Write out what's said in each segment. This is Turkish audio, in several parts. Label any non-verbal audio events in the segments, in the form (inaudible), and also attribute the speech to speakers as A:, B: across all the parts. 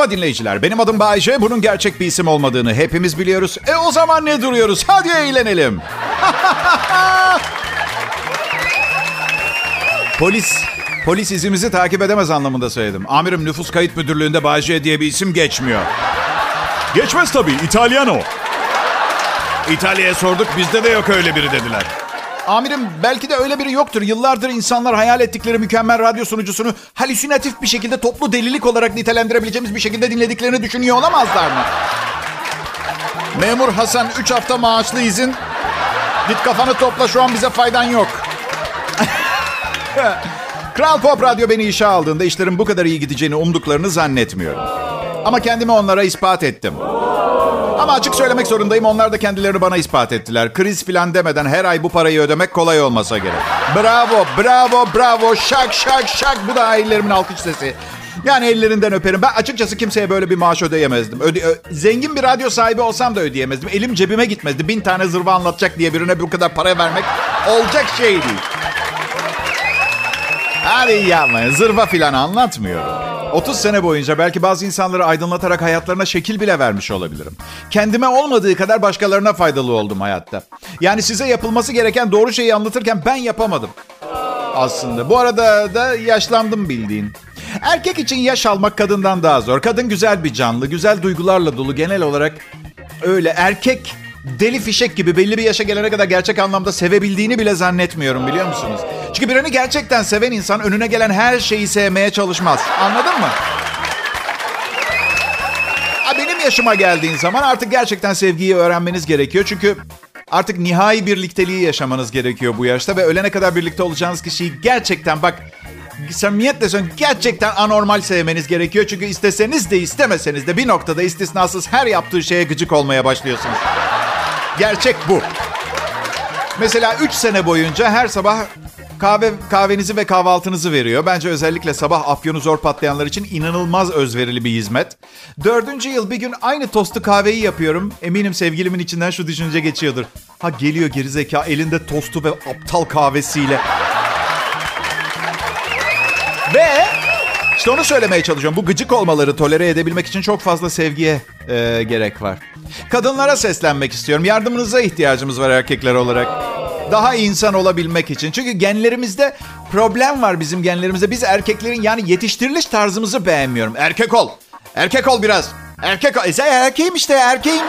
A: Merhaba dinleyiciler. Benim adım Bayece. Bunun gerçek bir isim olmadığını hepimiz biliyoruz. E o zaman ne duruyoruz? Hadi eğlenelim. (laughs) Polis Polis izimizi takip edemez anlamında söyledim. Amirim nüfus kayıt müdürlüğünde Bayece diye bir isim geçmiyor. Geçmez tabii. İtalyano. İtalya'ya sorduk. Bizde de yok öyle biri dediler. Amirim belki de öyle biri yoktur. Yıllardır insanlar hayal ettikleri mükemmel radyo sunucusunu halüsinatif bir şekilde toplu delilik olarak nitelendirebileceğimiz bir şekilde dinlediklerini düşünüyor olamazlar mı? Memur Hasan 3 hafta maaşlı izin. Git kafanı topla şu an bize faydan yok. (laughs) Kral Pop Radyo beni işe aldığında işlerin bu kadar iyi gideceğini umduklarını zannetmiyorum. Ama kendimi onlara ispat ettim. Ama açık söylemek zorundayım. Onlar da kendilerini bana ispat ettiler. Kriz filan demeden her ay bu parayı ödemek kolay olmasa gerek. Bravo, bravo, bravo. Şak, şak, şak. Bu da ailelerimin alkış sesi. Yani ellerinden öperim. Ben açıkçası kimseye böyle bir maaş ödeyemezdim. Öde, zengin bir radyo sahibi olsam da ödeyemezdim. Elim cebime gitmezdi. Bin tane zırva anlatacak diye birine bu kadar para vermek olacak şey değil. Hadi yapmayın. Zırva filan anlatmıyorum. 30 sene boyunca belki bazı insanları aydınlatarak hayatlarına şekil bile vermiş olabilirim. Kendime olmadığı kadar başkalarına faydalı oldum hayatta. Yani size yapılması gereken doğru şeyi anlatırken ben yapamadım. Aslında. Bu arada da yaşlandım bildiğin. Erkek için yaş almak kadından daha zor. Kadın güzel bir canlı, güzel duygularla dolu genel olarak öyle. Erkek deli fişek gibi belli bir yaşa gelene kadar gerçek anlamda sevebildiğini bile zannetmiyorum biliyor musunuz? Çünkü birini gerçekten seven insan önüne gelen her şeyi sevmeye çalışmaz. Anladın mı? Benim yaşıma geldiğin zaman artık gerçekten sevgiyi öğrenmeniz gerekiyor. Çünkü artık nihai birlikteliği yaşamanız gerekiyor bu yaşta. Ve ölene kadar birlikte olacağınız kişiyi gerçekten bak samimiyetle söylüyorum gerçekten anormal sevmeniz gerekiyor. Çünkü isteseniz de istemeseniz de bir noktada istisnasız her yaptığı şeye gıcık olmaya başlıyorsunuz. Gerçek bu. Mesela 3 sene boyunca her sabah kahve kahvenizi ve kahvaltınızı veriyor. Bence özellikle sabah afyonu zor patlayanlar için inanılmaz özverili bir hizmet. Dördüncü yıl bir gün aynı tostu kahveyi yapıyorum. Eminim sevgilimin içinden şu düşünce geçiyordur. Ha geliyor gerizeka elinde tostu ve aptal kahvesiyle. ve işte onu söylemeye çalışıyorum. Bu gıcık olmaları tolere edebilmek için çok fazla sevgiye e, gerek var. Kadınlara seslenmek istiyorum. Yardımınıza ihtiyacımız var erkekler olarak. Daha insan olabilmek için. Çünkü genlerimizde problem var bizim genlerimizde. Biz erkeklerin yani yetiştiriliş tarzımızı beğenmiyorum. Erkek ol. Erkek ol biraz. Erkek ol. E sen erkeğim işte erkeğim.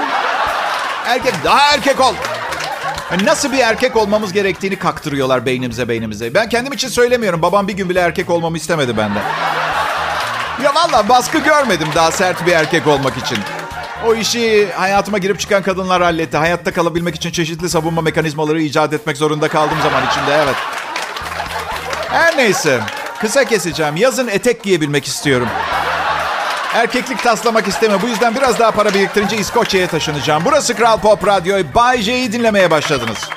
A: Erkek. Daha erkek ol. Nasıl bir erkek olmamız gerektiğini kaktırıyorlar beynimize beynimize. Ben kendim için söylemiyorum. Babam bir gün bile erkek olmamı istemedi benden. Ya valla baskı görmedim daha sert bir erkek olmak için. O işi hayatıma girip çıkan kadınlar halletti. Hayatta kalabilmek için çeşitli savunma mekanizmaları icat etmek zorunda kaldığım zaman içinde evet. Her neyse. Kısa keseceğim. Yazın etek giyebilmek istiyorum. Erkeklik taslamak istemiyorum. Bu yüzden biraz daha para biriktirince İskoçya'ya taşınacağım. Burası Kral Pop Radyo. Bay J'yi dinlemeye başladınız.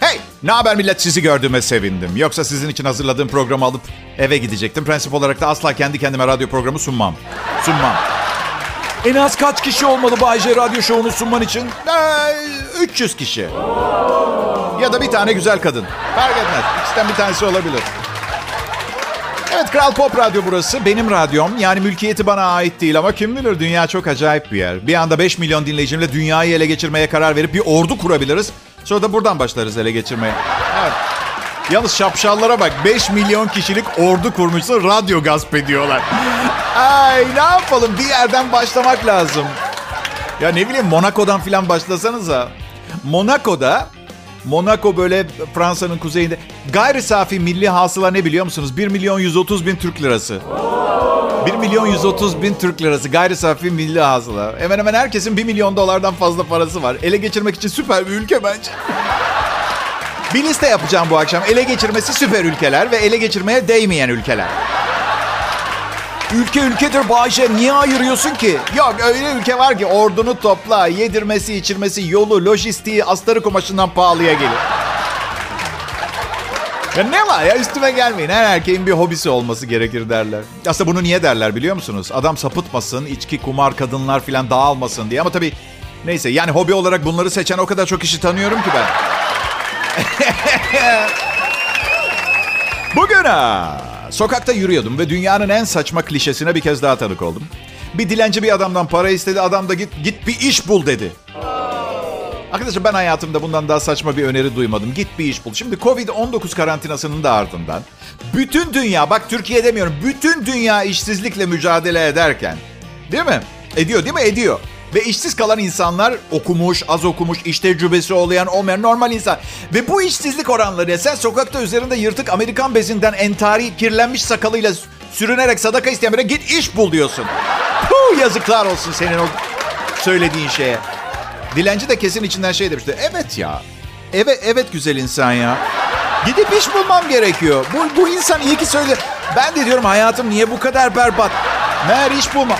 A: Hey! Ne haber millet sizi gördüğüme sevindim. Yoksa sizin için hazırladığım programı alıp eve gidecektim. Prensip olarak da asla kendi kendime radyo programı sunmam. Sunmam. En az kaç kişi olmalı Bay J radyo şovunu sunman için? Ee, 300 kişi. Ya da bir tane güzel kadın. Fark etmez. İkisinden bir tanesi olabilir. Evet Kral Pop Radyo burası. Benim radyom. Yani mülkiyeti bana ait değil ama kim bilir dünya çok acayip bir yer. Bir anda 5 milyon dinleyicimle dünyayı ele geçirmeye karar verip bir ordu kurabiliriz. Sonra da buradan başlarız ele geçirmeye. Evet. Yalnız şapşallara bak. 5 milyon kişilik ordu kurmuşsun radyo gasp ediyorlar. Ay ne yapalım bir yerden başlamak lazım. Ya ne bileyim Monaco'dan falan başlasanıza. Monaco'da Monaco böyle Fransa'nın kuzeyinde. Gayri safi milli hasıla ne biliyor musunuz? 1 milyon 130 bin Türk lirası. 1 milyon 130 bin Türk lirası gayri safi milli hasıla. Hemen hemen herkesin 1 milyon dolardan fazla parası var. Ele geçirmek için süper bir ülke bence. bir liste yapacağım bu akşam. Ele geçirmesi süper ülkeler ve ele geçirmeye değmeyen ülkeler. Ülke ülkedir Bayşe. Niye ayırıyorsun ki? Yok öyle ülke var ki ordunu topla. Yedirmesi, içirmesi, yolu, lojistiği astarı kumaşından pahalıya gelir. Ya ne var ya üstüme gelmeyin. Her erkeğin bir hobisi olması gerekir derler. Aslında bunu niye derler biliyor musunuz? Adam sapıtmasın, içki, kumar, kadınlar filan dağılmasın diye. Ama tabii neyse yani hobi olarak bunları seçen o kadar çok kişi tanıyorum ki ben. (laughs) Bugün ha, sokakta yürüyordum ve dünyanın en saçma klişesine bir kez daha tanık oldum. Bir dilenci bir adamdan para istedi. Adam da git git bir iş bul dedi. Arkadaşlar ben hayatımda bundan daha saçma bir öneri duymadım. Git bir iş bul. Şimdi Covid-19 karantinasının da ardından bütün dünya bak Türkiye demiyorum bütün dünya işsizlikle mücadele ederken değil mi? Ediyor değil mi? Ediyor. Ve işsiz kalan insanlar okumuş, az okumuş, iş tecrübesi olmayan, olmayan normal insan. Ve bu işsizlik oranları sen sokakta üzerinde yırtık Amerikan bezinden entari kirlenmiş sakalıyla sürünerek sadaka isteyen birine git iş bul diyorsun. Puh, yazıklar olsun senin o söylediğin şeye. Dilenci de kesin içinden şey demişti. Evet ya. Evet, evet güzel insan ya. Gidip iş bulmam gerekiyor. Bu, bu insan iyi ki söyledi. Ben de diyorum hayatım niye bu kadar berbat? Meğer iş bulma.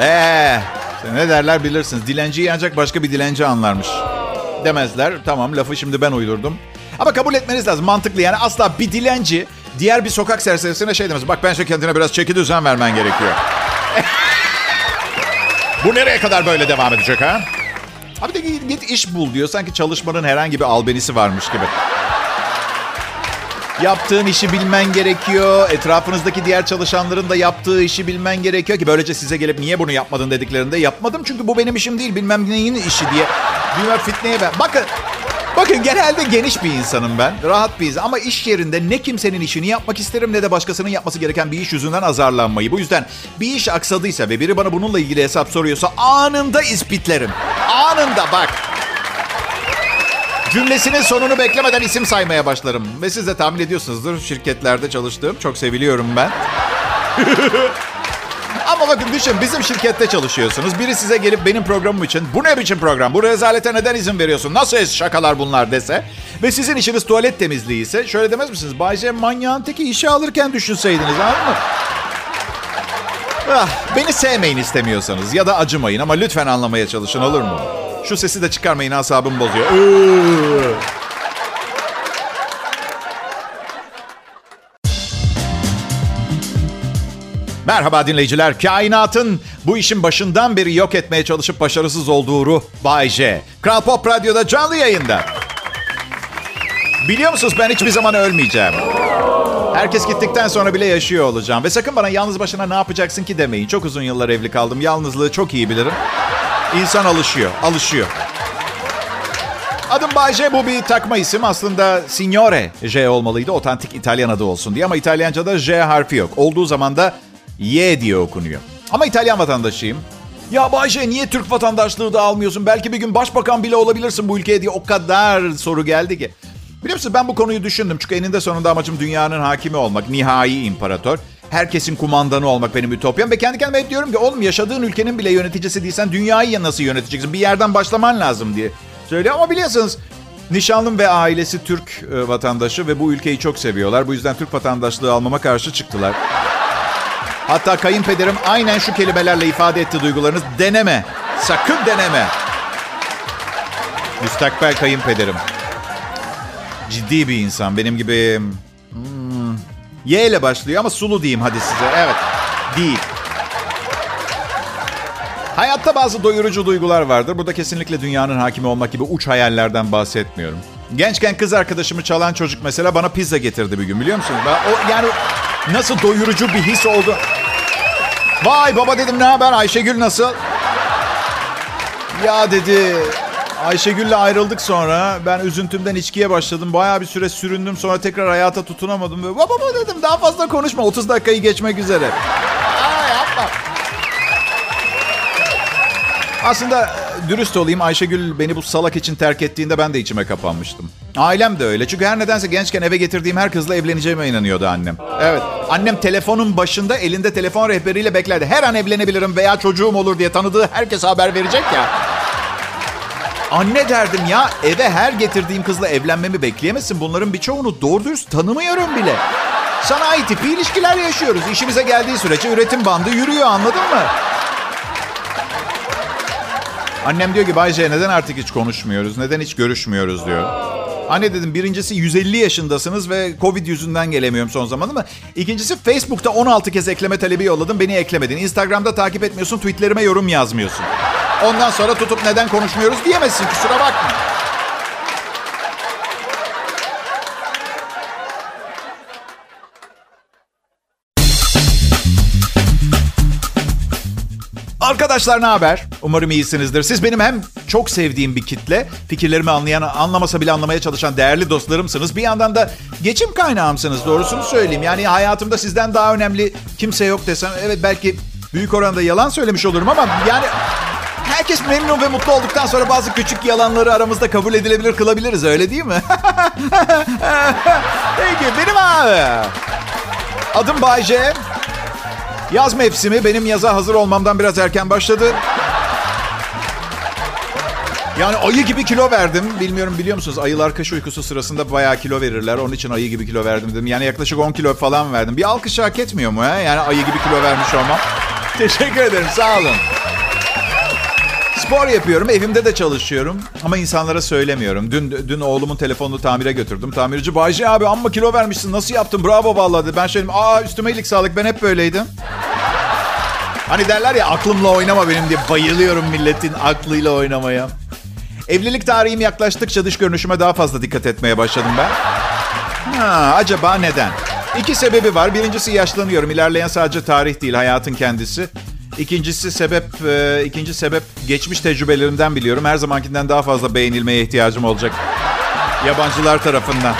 A: Eee ne derler bilirsiniz. Dilenciyi ancak başka bir dilenci anlarmış. Demezler. Tamam lafı şimdi ben uydurdum. Ama kabul etmeniz lazım. Mantıklı yani asla bir dilenci diğer bir sokak serserisine şey demez. Bak bence kendine biraz çeki düzen vermen gerekiyor. (laughs) Bu nereye kadar böyle devam edecek ha? Abi de git, git iş bul diyor. Sanki çalışmanın herhangi bir albenisi varmış gibi. Yaptığın işi bilmen gerekiyor. Etrafınızdaki diğer çalışanların da yaptığı işi bilmen gerekiyor ki böylece size gelip niye bunu yapmadın dediklerinde yapmadım çünkü bu benim işim değil bilmem neyin işi diye. Bilmem fitneye ben. Bakın Bakın genelde geniş bir insanım ben. Rahat bir insan. Ama iş yerinde ne kimsenin işini yapmak isterim ne de başkasının yapması gereken bir iş yüzünden azarlanmayı. Bu yüzden bir iş aksadıysa ve biri bana bununla ilgili hesap soruyorsa anında ispitlerim. Anında bak. Cümlesinin sonunu beklemeden isim saymaya başlarım. Ve siz de tahmin ediyorsunuzdur şirketlerde çalıştığım. Çok seviliyorum ben. (laughs) Ama bakın düşün bizim şirkette çalışıyorsunuz. Biri size gelip benim programım için bu ne biçim program? Bu rezalete neden izin veriyorsun? Nasıl şakalar bunlar dese. Ve sizin işiniz tuvalet temizliği ise şöyle demez misiniz? Bayce manyağın teki işe alırken düşünseydiniz anladın mı? Ah, beni sevmeyin istemiyorsanız ya da acımayın ama lütfen anlamaya çalışın olur mu? Şu sesi de çıkarmayın asabım bozuyor. Iıı. Merhaba dinleyiciler. Kainatın bu işin başından beri yok etmeye çalışıp başarısız olduğu ruh Bay J. Kral Pop Radyo'da canlı yayında. Biliyor musunuz ben hiçbir zaman ölmeyeceğim. Herkes gittikten sonra bile yaşıyor olacağım. Ve sakın bana yalnız başına ne yapacaksın ki demeyin. Çok uzun yıllar evli kaldım. Yalnızlığı çok iyi bilirim. İnsan alışıyor, alışıyor. Adım Bay J, bu bir takma isim. Aslında Signore J olmalıydı. Otantik İtalyan adı olsun diye. Ama İtalyanca'da J harfi yok. Olduğu zaman da Y diye okunuyor. Ama İtalyan vatandaşıyım. Ya Bayşe niye Türk vatandaşlığı da almıyorsun? Belki bir gün başbakan bile olabilirsin bu ülkeye diye o kadar soru geldi ki. Biliyor musun ben bu konuyu düşündüm. Çünkü eninde sonunda amacım dünyanın hakimi olmak. Nihai imparator. Herkesin kumandanı olmak benim ütopyam. Ve kendi kendime hep diyorum ki oğlum yaşadığın ülkenin bile yöneticisi değilsen dünyayı nasıl yöneteceksin? Bir yerden başlaman lazım diye söylüyor. Ama biliyorsunuz nişanlım ve ailesi Türk e, vatandaşı ve bu ülkeyi çok seviyorlar. Bu yüzden Türk vatandaşlığı almama karşı çıktılar. Hatta kayınpederim aynen şu kelimelerle ifade etti duygularınız. Deneme. Sakın deneme. Müstakbel kayınpederim. Ciddi bir insan. Benim gibi... Hmm, y ile başlıyor ama sulu diyeyim hadi size. Evet. Değil. Hayatta bazı doyurucu duygular vardır. Burada kesinlikle dünyanın hakimi olmak gibi uç hayallerden bahsetmiyorum. Gençken kız arkadaşımı çalan çocuk mesela bana pizza getirdi bir gün biliyor musun? O yani nasıl doyurucu bir his oldu. Vay baba dedim ne haber Ayşegül nasıl? Ya dedi Ayşegül'le ayrıldık sonra. Ben üzüntümden içkiye başladım. Bayağı bir süre süründüm. Sonra tekrar hayata tutunamadım. Ve baba baba dedim daha fazla konuşma. 30 dakikayı geçmek üzere. Aa, yapma. Aslında e, dürüst olayım Ayşegül beni bu salak için terk ettiğinde ben de içime kapanmıştım. Ailem de öyle. Çünkü her nedense gençken eve getirdiğim her kızla evleneceğime inanıyordu annem. Evet. Annem telefonun başında elinde telefon rehberiyle beklerdi. Her an evlenebilirim veya çocuğum olur diye tanıdığı herkese haber verecek ya. Anne derdim ya eve her getirdiğim kızla evlenmemi bekleyemezsin. Bunların birçoğunu doğru dürüst tanımıyorum bile. Sanayi tipi ilişkiler yaşıyoruz. İşimize geldiği sürece üretim bandı yürüyor anladın mı? Annem diyor ki Bayce neden artık hiç konuşmuyoruz? Neden hiç görüşmüyoruz diyor. Anne dedim birincisi 150 yaşındasınız ve Covid yüzünden gelemiyorum son zamanında mı? İkincisi Facebook'ta 16 kez ekleme talebi yolladım beni eklemedin. Instagram'da takip etmiyorsun tweetlerime yorum yazmıyorsun. Ondan sonra tutup neden konuşmuyoruz diyemezsin kusura bakma. Arkadaşlar ne haber? Umarım iyisinizdir. Siz benim hem çok sevdiğim bir kitle, fikirlerimi anlayan, anlamasa bile anlamaya çalışan değerli dostlarımsınız. Bir yandan da geçim kaynağımsınız doğrusunu söyleyeyim. Yani hayatımda sizden daha önemli kimse yok desem evet belki büyük oranda yalan söylemiş olurum ama yani herkes memnun ve mutlu olduktan sonra bazı küçük yalanları aramızda kabul edilebilir kılabiliriz öyle değil mi? (laughs) Peki benim abi. Adım Bayce. Yaz mevsimi benim yaza hazır olmamdan biraz erken başladı. Yani ayı gibi kilo verdim. Bilmiyorum biliyor musunuz? Ayılar kış uykusu sırasında bayağı kilo verirler. Onun için ayı gibi kilo verdim dedim. Yani yaklaşık 10 kilo falan verdim. Bir alkış hak etmiyor mu ya? Yani ayı gibi kilo vermiş olmam. Teşekkür ederim sağ olun. Spor yapıyorum, evimde de çalışıyorum. Ama insanlara söylemiyorum. Dün dün oğlumun telefonunu tamire götürdüm. Tamirci Bayce abi amma kilo vermişsin. Nasıl yaptın? Bravo vallahi dedi. Ben şey. Aa üstüme iyilik sağlık. Ben hep böyleydim. Hani derler ya aklımla oynama benim diye. Bayılıyorum milletin aklıyla oynamaya. Evlilik tarihim yaklaştıkça dış görünüşüme daha fazla dikkat etmeye başladım ben. Ha, acaba neden? İki sebebi var. Birincisi yaşlanıyorum. İlerleyen sadece tarih değil, hayatın kendisi. İkincisi sebep, e, ikinci sebep geçmiş tecrübelerimden biliyorum. Her zamankinden daha fazla beğenilmeye ihtiyacım olacak. Yabancılar tarafından.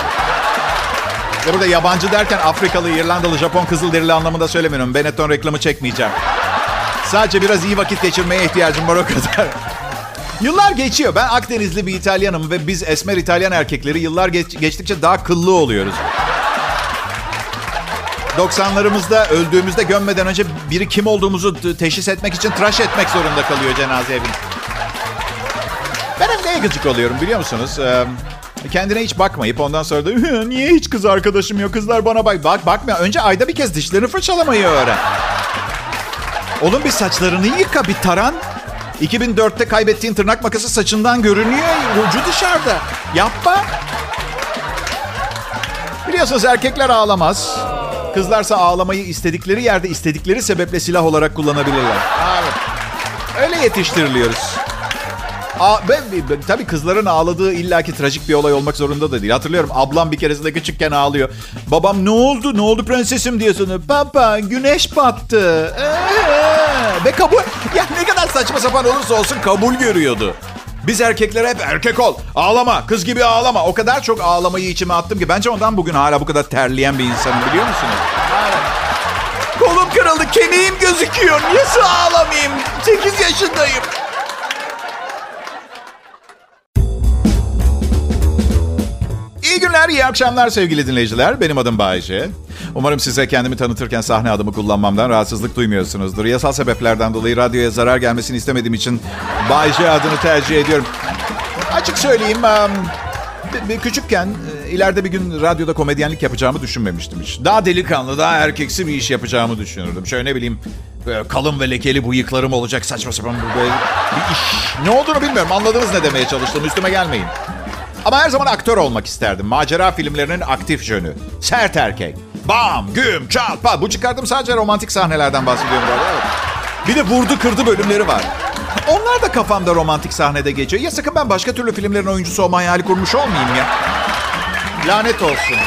A: Ve burada yabancı derken Afrikalı, İrlandalı, Japon kızılderili anlamında söylemiyorum. Benetton reklamı çekmeyeceğim. Sadece biraz iyi vakit geçirmeye ihtiyacım var o kadar. Yıllar geçiyor. Ben Akdenizli bir İtalyanım ve biz esmer İtalyan erkekleri yıllar geç, geçtikçe daha kıllı oluyoruz. 90'larımızda öldüğümüzde gömmeden önce biri kim olduğumuzu teşhis etmek için tıraş etmek zorunda kalıyor cenaze evinde. Ben hep neye gıcık oluyorum biliyor musunuz? Ee, kendine hiç bakmayıp ondan sonra da niye hiç kız arkadaşım yok kızlar bana bak. Bak bakmıyor. Önce ayda bir kez dişlerini fırçalamayı öğren. Oğlum bir saçlarını yıka bir taran. 2004'te kaybettiğin tırnak makası saçından görünüyor. Ucu dışarıda. Yapma. Biliyorsunuz erkekler ağlamaz. Kızlarsa ağlamayı istedikleri yerde istedikleri sebeple silah olarak kullanabilirler. Evet. Öyle yetiştiriliyoruz. Aa, ben, ben, tabii kızların ağladığı illaki trajik bir olay olmak zorunda da değil. Hatırlıyorum ablam bir keresinde küçükken ağlıyor. Babam ne oldu ne oldu prensesim diye soruyor. Baba güneş battı. Ee, ve kabul. Ya ne kadar saçma sapan olursa olsun kabul görüyordu. Biz erkekler hep erkek ol, ağlama, kız gibi ağlama. O kadar çok ağlamayı içime attım ki bence ondan bugün hala bu kadar terleyen bir insanım biliyor musunuz? Kolum kırıldı, kemiğim gözüküyor. Nasıl ağlamayayım? 8 yaşındayım. Günler, iyi akşamlar sevgili dinleyiciler. Benim adım Bayece. Umarım size kendimi tanıtırken sahne adımı kullanmamdan rahatsızlık duymuyorsunuzdur. Yasal sebeplerden dolayı radyoya zarar gelmesini istemediğim için Bayece adını tercih ediyorum. Açık söyleyeyim, küçükken ileride bir gün radyoda komedyenlik yapacağımı düşünmemiştim hiç. Daha delikanlı, daha erkeksi bir iş yapacağımı düşünürdüm. Şöyle ne bileyim kalın ve lekeli bıyıklarım olacak saçma sapan böyle bir iş. Ne olduğunu bilmiyorum. Anladınız ne demeye çalıştım. Üstüme gelmeyin. Ama her zaman aktör olmak isterdim. Macera filmlerinin aktif jönü. Sert erkek. Bam, güm, pat. Bu çıkardım sadece romantik sahnelerden bahsediyorum. Evet. Bir de vurdu kırdı bölümleri var. Onlar da kafamda romantik sahnede geçiyor. Ya sakın ben başka türlü filmlerin oyuncusu olma hayali kurmuş olmayayım ya. Lanet olsun.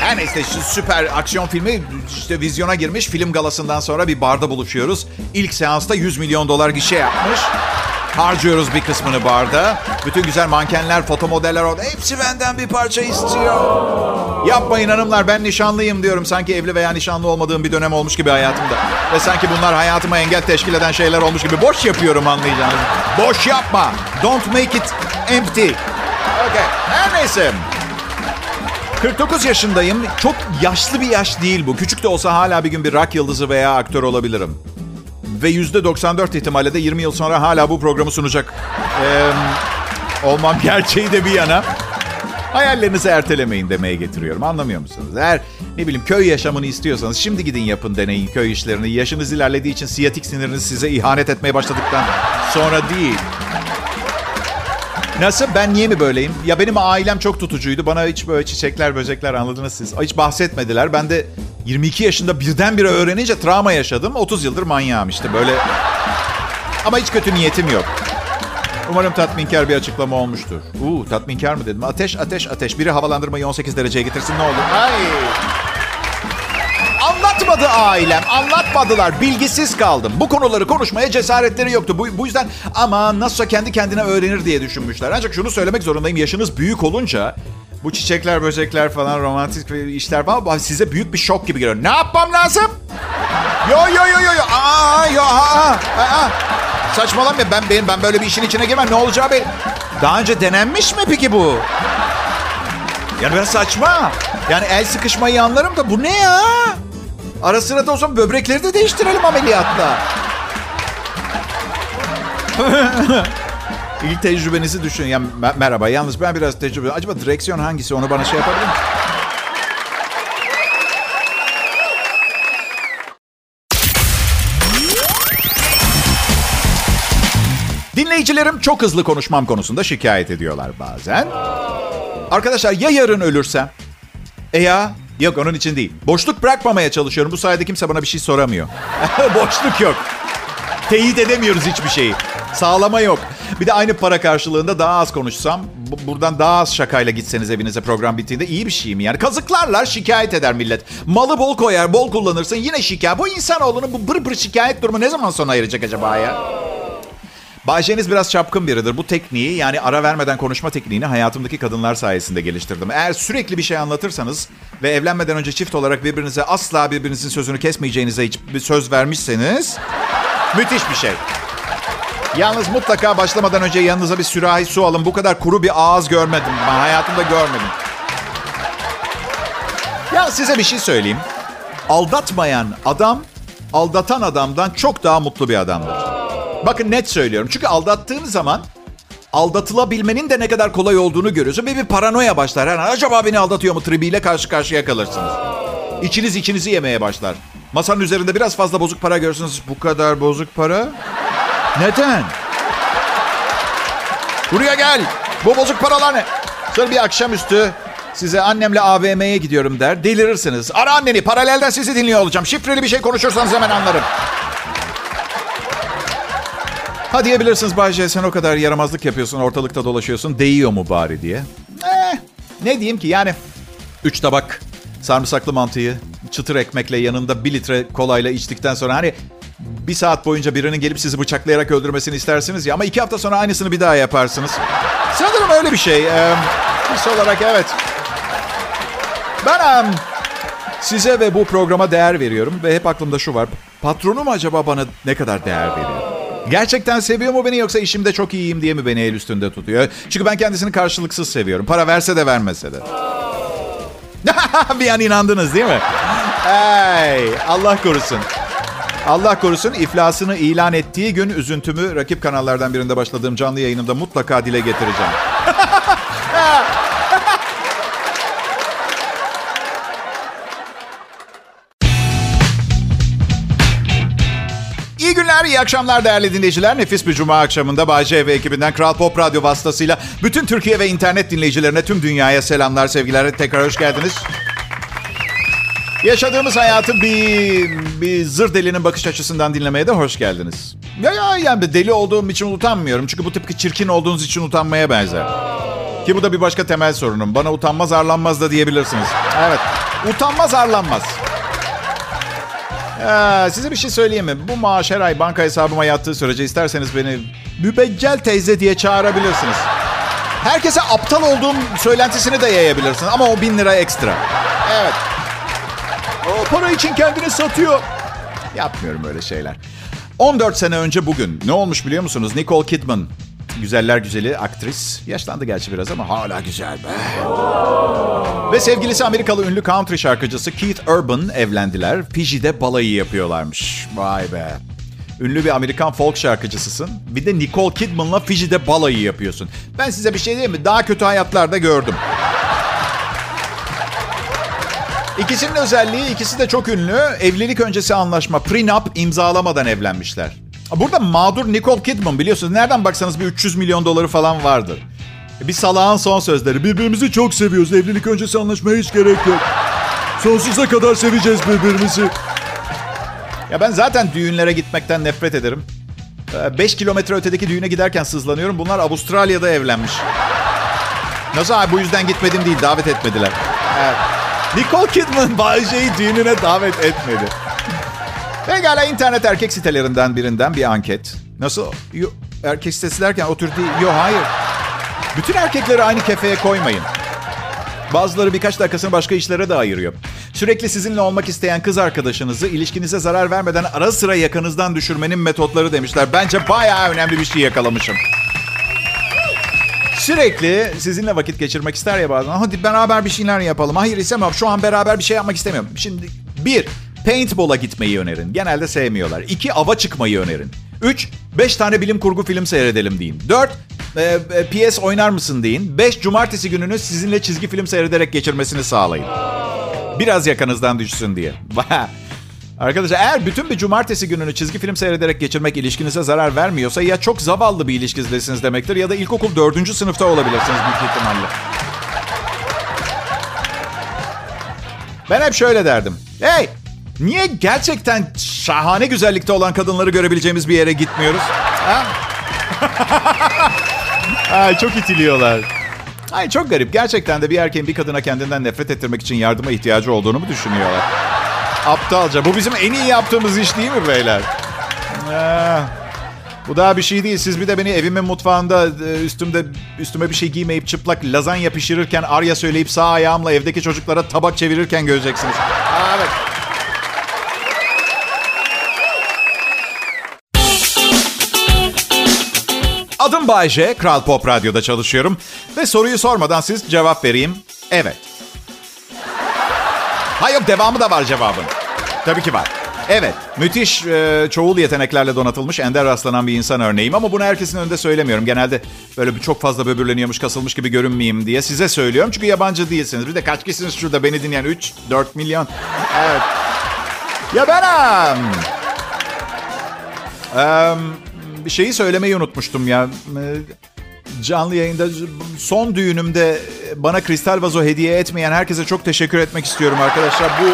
A: Her neyse şu süper aksiyon filmi işte vizyona girmiş. Film galasından sonra bir barda buluşuyoruz. İlk seansta 100 milyon dolar gişe yapmış. Harcıyoruz bir kısmını barda. Bütün güzel mankenler, foto modeller orada. Hepsi benden bir parça istiyor. Yapmayın hanımlar ben nişanlıyım diyorum. Sanki evli veya nişanlı olmadığım bir dönem olmuş gibi hayatımda. Ve sanki bunlar hayatıma engel teşkil eden şeyler olmuş gibi. Boş yapıyorum anlayacağınız. Boş yapma. Don't make it empty. Okay. Her neyse. 49 yaşındayım. Çok yaşlı bir yaş değil bu. Küçük de olsa hala bir gün bir rock yıldızı veya aktör olabilirim. Ve %94 ihtimalle de 20 yıl sonra hala bu programı sunacak ee, olmam gerçeği de bir yana. Hayallerinizi ertelemeyin demeye getiriyorum. Anlamıyor musunuz? Eğer ne bileyim köy yaşamını istiyorsanız şimdi gidin yapın deneyin köy işlerini. Yaşınız ilerlediği için siyatik siniriniz size ihanet etmeye başladıktan sonra değil. Nasıl? Ben niye mi böyleyim? Ya benim ailem çok tutucuydu. Bana hiç böyle çiçekler, böcekler anladınız siz. Hiç bahsetmediler. Ben de 22 yaşında birdenbire öğrenince travma yaşadım. 30 yıldır manyağım işte böyle. Ama hiç kötü niyetim yok. Umarım tatminkar bir açıklama olmuştur. Uuu tatminkar mı dedim. Ateş, ateş, ateş. Biri havalandırmayı 18 dereceye getirsin ne olur. Ay. Anlatma anlatmadı ailem. Anlatmadılar. Bilgisiz kaldım. Bu konuları konuşmaya cesaretleri yoktu. Bu, bu yüzden ama nasılsa kendi kendine öğrenir diye düşünmüşler. Ancak şunu söylemek zorundayım. Yaşınız büyük olunca bu çiçekler, böcekler falan, romantik işler falan size büyük bir şok gibi geliyor. Ne yapmam lazım? Yo yo yo yo yo. Aa yo aa, aa. Saçmalama ben ben ben böyle bir işin içine girmem. Ne olacağı belli. Daha önce denenmiş mi peki bu? Yani ben saçma. Yani el sıkışmayı anlarım da bu ne ya? Ara sıra da o zaman böbrekleri de değiştirelim ameliyatla. (laughs) İlk tecrübenizi düşün. Ya, merhaba yalnız ben biraz tecrübe... Acaba direksiyon hangisi onu bana şey yapabilir misin? Dinleyicilerim çok hızlı konuşmam konusunda şikayet ediyorlar bazen. Arkadaşlar ya yarın ölürsem? E ya? Yok onun için değil. Boşluk bırakmamaya çalışıyorum. Bu sayede kimse bana bir şey soramıyor. (laughs) Boşluk yok. Teyit edemiyoruz hiçbir şeyi. Sağlama yok. Bir de aynı para karşılığında daha az konuşsam, buradan daha az şakayla gitseniz evinize program bittiğinde iyi bir şey mi? Yani kazıklarlar şikayet eder millet. Malı bol koyar, bol kullanırsın yine şikayet. Bu insanoğlunun bu bır bır şikayet durumu ne zaman sona erecek acaba ya? Bayşeniz biraz çapkın biridir. Bu tekniği yani ara vermeden konuşma tekniğini hayatımdaki kadınlar sayesinde geliştirdim. Eğer sürekli bir şey anlatırsanız ve evlenmeden önce çift olarak birbirinize asla birbirinizin sözünü kesmeyeceğinize hiç bir söz vermişseniz müthiş bir şey. Yalnız mutlaka başlamadan önce yanınıza bir sürahi su alın. Bu kadar kuru bir ağız görmedim. Ben hayatımda görmedim. Ya size bir şey söyleyeyim. Aldatmayan adam, aldatan adamdan çok daha mutlu bir adamdır. Bakın net söylüyorum. Çünkü aldattığınız zaman aldatılabilmenin de ne kadar kolay olduğunu görüyorsun. Ve bir paranoya başlar. Yani acaba beni aldatıyor mu tribiyle karşı karşıya kalırsınız. İçiniz içinizi yemeye başlar. Masanın üzerinde biraz fazla bozuk para görürsünüz. Bu kadar bozuk para? Neden? Buraya gel. Bu bozuk paralar ne? Sonra bir akşamüstü size annemle AVM'ye gidiyorum der. Delirirsiniz. Ara anneni. Paralelden sizi dinliyor olacağım. Şifreli bir şey konuşursanız hemen anlarım. Ha diyebilirsiniz Bayce sen o kadar yaramazlık yapıyorsun, ortalıkta dolaşıyorsun. Değiyor mu bari diye. Eh, ne diyeyim ki yani. Üç tabak sarımsaklı mantıyı çıtır ekmekle yanında bir litre kolayla içtikten sonra hani bir saat boyunca birinin gelip sizi bıçaklayarak öldürmesini istersiniz ya ama iki hafta sonra aynısını bir daha yaparsınız. Sanırım öyle bir şey. Ee, his olarak evet. Ben um, size ve bu programa değer veriyorum ve hep aklımda şu var. Patronum acaba bana ne kadar değer veriyor? Gerçekten seviyor mu beni yoksa işimde çok iyiyim diye mi beni el üstünde tutuyor? Çünkü ben kendisini karşılıksız seviyorum. Para verse de vermese de. (laughs) bir an inandınız değil mi? Hey, Allah korusun. Allah korusun iflasını ilan ettiği gün üzüntümü rakip kanallardan birinde başladığım canlı yayınımda mutlaka dile getireceğim. İyi akşamlar değerli dinleyiciler. Nefis bir cuma akşamında Bay ve ekibinden Kral Pop Radyo vasıtasıyla bütün Türkiye ve internet dinleyicilerine tüm dünyaya selamlar, sevgiler. Tekrar hoş geldiniz. Yaşadığımız hayatı bir, bir zır delinin bakış açısından dinlemeye de hoş geldiniz. Ya ya yani deli olduğum için utanmıyorum. Çünkü bu tıpkı çirkin olduğunuz için utanmaya benzer. Ki bu da bir başka temel sorunum. Bana utanmaz arlanmaz da diyebilirsiniz. Evet. Utanmaz arlanmaz. Ee, size bir şey söyleyeyim mi? Bu maaş her ay banka hesabıma yattığı sürece isterseniz beni mübeccel teyze diye çağırabilirsiniz. Herkese aptal olduğum söylentisini de yayabilirsiniz. Ama o bin lira ekstra. Evet. O para için kendini satıyor. Yapmıyorum öyle şeyler. 14 sene önce bugün ne olmuş biliyor musunuz? Nicole Kidman. Güzeller güzeli aktris. Yaşlandı gerçi biraz ama hala güzel be. Ve sevgilisi Amerikalı ünlü country şarkıcısı Keith Urban evlendiler. Fiji'de balayı yapıyorlarmış. Vay be. Ünlü bir Amerikan folk şarkıcısısın. Bir de Nicole Kidman'la Fiji'de balayı yapıyorsun. Ben size bir şey diyeyim mi? Daha kötü hayatlarda gördüm. İkisinin özelliği ikisi de çok ünlü. Evlilik öncesi anlaşma prenup imzalamadan evlenmişler. Burada mağdur Nicole Kidman biliyorsunuz. Nereden baksanız bir 300 milyon doları falan vardır. Bir salağın son sözleri. Birbirimizi çok seviyoruz. Evlilik öncesi anlaşmaya hiç gerek yok. Sonsuza kadar seveceğiz birbirimizi. Ya ben zaten düğünlere gitmekten nefret ederim. 5 ee, kilometre ötedeki düğüne giderken sızlanıyorum. Bunlar Avustralya'da evlenmiş. Nasıl abi bu yüzden gitmedim değil davet etmediler. Evet. Nicole Kidman Bay düğününe davet etmedi. Pekala internet erkek sitelerinden birinden bir anket. Nasıl? Yo, erkek sitesi derken o tür değil. Yok hayır. Bütün erkekleri aynı kefeye koymayın. Bazıları birkaç dakikasını başka işlere de ayırıyor. Sürekli sizinle olmak isteyen kız arkadaşınızı ilişkinize zarar vermeden ara sıra yakanızdan düşürmenin metotları demişler. Bence bayağı önemli bir şey yakalamışım. Sürekli sizinle vakit geçirmek ister ya bazen. Hadi beraber bir şeyler yapalım. Hayır istemem. Şu an beraber bir şey yapmak istemiyorum. Şimdi bir, paintball'a gitmeyi önerin. Genelde sevmiyorlar. İki, ava çıkmayı önerin. Üç, beş tane bilim kurgu film seyredelim deyin. Dört, e, e, PS oynar mısın deyin. Beş, cumartesi gününü sizinle çizgi film seyrederek geçirmesini sağlayın. Biraz yakanızdan düşsün diye. (laughs) Arkadaşlar eğer bütün bir cumartesi gününü çizgi film seyrederek geçirmek ilişkinize zarar vermiyorsa ya çok zavallı bir ilişkidesiniz demektir ya da ilkokul dördüncü sınıfta olabilirsiniz büyük ihtimalle. Ben hep şöyle derdim. Hey niye gerçekten şahane güzellikte olan kadınları görebileceğimiz bir yere gitmiyoruz? Ha? (laughs) Ay, çok itiliyorlar. Ay çok garip. Gerçekten de bir erkeğin bir kadına kendinden nefret ettirmek için yardıma ihtiyacı olduğunu mu düşünüyorlar? Aptalca. Bu bizim en iyi yaptığımız iş değil mi beyler? Ee, bu daha bir şey değil. Siz bir de beni evimin mutfağında e, üstümde üstüme bir şey giymeyip çıplak lazanya pişirirken arya söyleyip sağ ayağımla evdeki çocuklara tabak çevirirken göreceksiniz. Aa, evet. Adım Bayce, Kral Pop Radyo'da çalışıyorum. Ve soruyu sormadan siz cevap vereyim. Evet. Hayır devamı da var cevabın. Tabii ki var. Evet, müthiş e, çoğul yeteneklerle donatılmış, ender rastlanan bir insan örneğim. Ama bunu herkesin önünde söylemiyorum. Genelde böyle bir çok fazla böbürleniyormuş, kasılmış gibi görünmeyeyim diye size söylüyorum. Çünkü yabancı değilsiniz. Bir de kaç kişisiniz şurada beni dinleyen? 3, 4 milyon. Evet. Ya ben... Um, bir şeyi söylemeyi unutmuştum ya. Canlı yayında son düğünümde bana kristal vazo hediye etmeyen herkese çok teşekkür etmek istiyorum arkadaşlar. Bu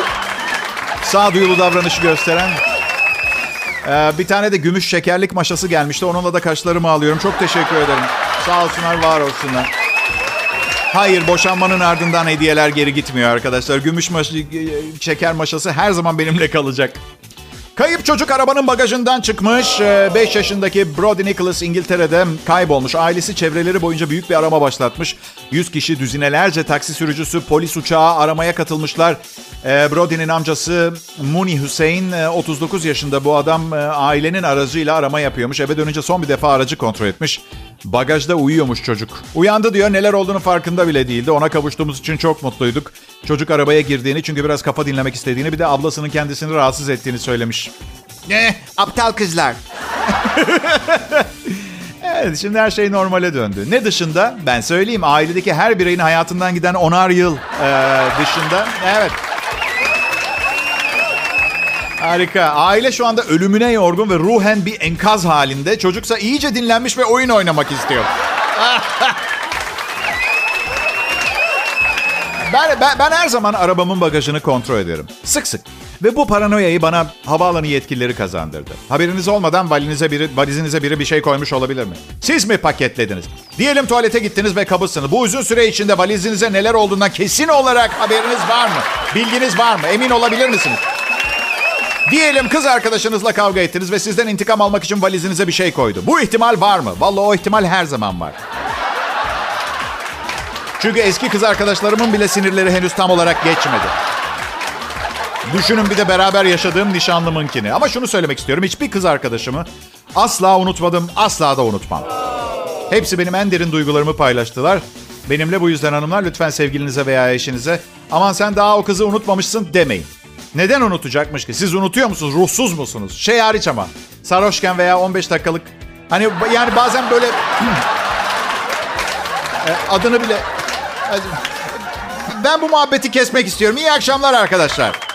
A: sağduyulu davranışı gösteren. Ee, bir tane de gümüş şekerlik maşası gelmişti. Onunla da kaşlarımı alıyorum. Çok teşekkür ederim. Sağ olsunlar, var olsunlar. Hayır, boşanmanın ardından hediyeler geri gitmiyor arkadaşlar. Gümüş maş şeker maşası her zaman benimle kalacak. Kayıp çocuk arabanın bagajından çıkmış. 5 yaşındaki Brody Nicholas İngiltere'de kaybolmuş. Ailesi çevreleri boyunca büyük bir arama başlatmış. 100 kişi düzinelerce taksi sürücüsü polis uçağı aramaya katılmışlar. Brody'nin amcası Muni Hüseyin 39 yaşında bu adam ailenin aracıyla arama yapıyormuş. Eve dönünce son bir defa aracı kontrol etmiş. Bagajda uyuyormuş çocuk. Uyandı diyor neler olduğunu farkında bile değildi. Ona kavuştuğumuz için çok mutluyduk. Çocuk arabaya girdiğini çünkü biraz kafa dinlemek istediğini bir de ablasının kendisini rahatsız ettiğini söylemiş. Ne? Aptal kızlar. (laughs) evet şimdi her şey normale döndü. Ne dışında? Ben söyleyeyim ailedeki her bireyin hayatından giden onar yıl e, dışında. Evet. Harika. Aile şu anda ölümüne yorgun ve ruhen bir enkaz halinde. Çocuksa iyice dinlenmiş ve oyun oynamak istiyor. (laughs) ben, ben, ben her zaman arabamın bagajını kontrol ederim. Sık sık. Ve bu paranoyayı bana havaalanı yetkilileri kazandırdı. Haberiniz olmadan valinize biri, valizinize biri bir şey koymuş olabilir mi? Siz mi paketlediniz? Diyelim tuvalete gittiniz ve kabızsınız. Bu uzun süre içinde valizinize neler olduğundan kesin olarak haberiniz var mı? Bilginiz var mı? Emin olabilir misiniz? Diyelim kız arkadaşınızla kavga ettiniz ve sizden intikam almak için valizinize bir şey koydu. Bu ihtimal var mı? Vallahi o ihtimal her zaman var. Çünkü eski kız arkadaşlarımın bile sinirleri henüz tam olarak geçmedi. Düşünün bir de beraber yaşadığım nişanlımınkini. Ama şunu söylemek istiyorum. Hiçbir kız arkadaşımı asla unutmadım, asla da unutmam. Hepsi benim en derin duygularımı paylaştılar. Benimle bu yüzden hanımlar lütfen sevgilinize veya eşinize aman sen daha o kızı unutmamışsın demeyin. Neden unutacakmış ki? Siz unutuyor musunuz? Ruhsuz musunuz? Şey hariç ama. Sarhoşken veya 15 dakikalık. Hani yani bazen böyle... (clears throat) adını bile... Ben bu muhabbeti kesmek istiyorum. İyi akşamlar arkadaşlar.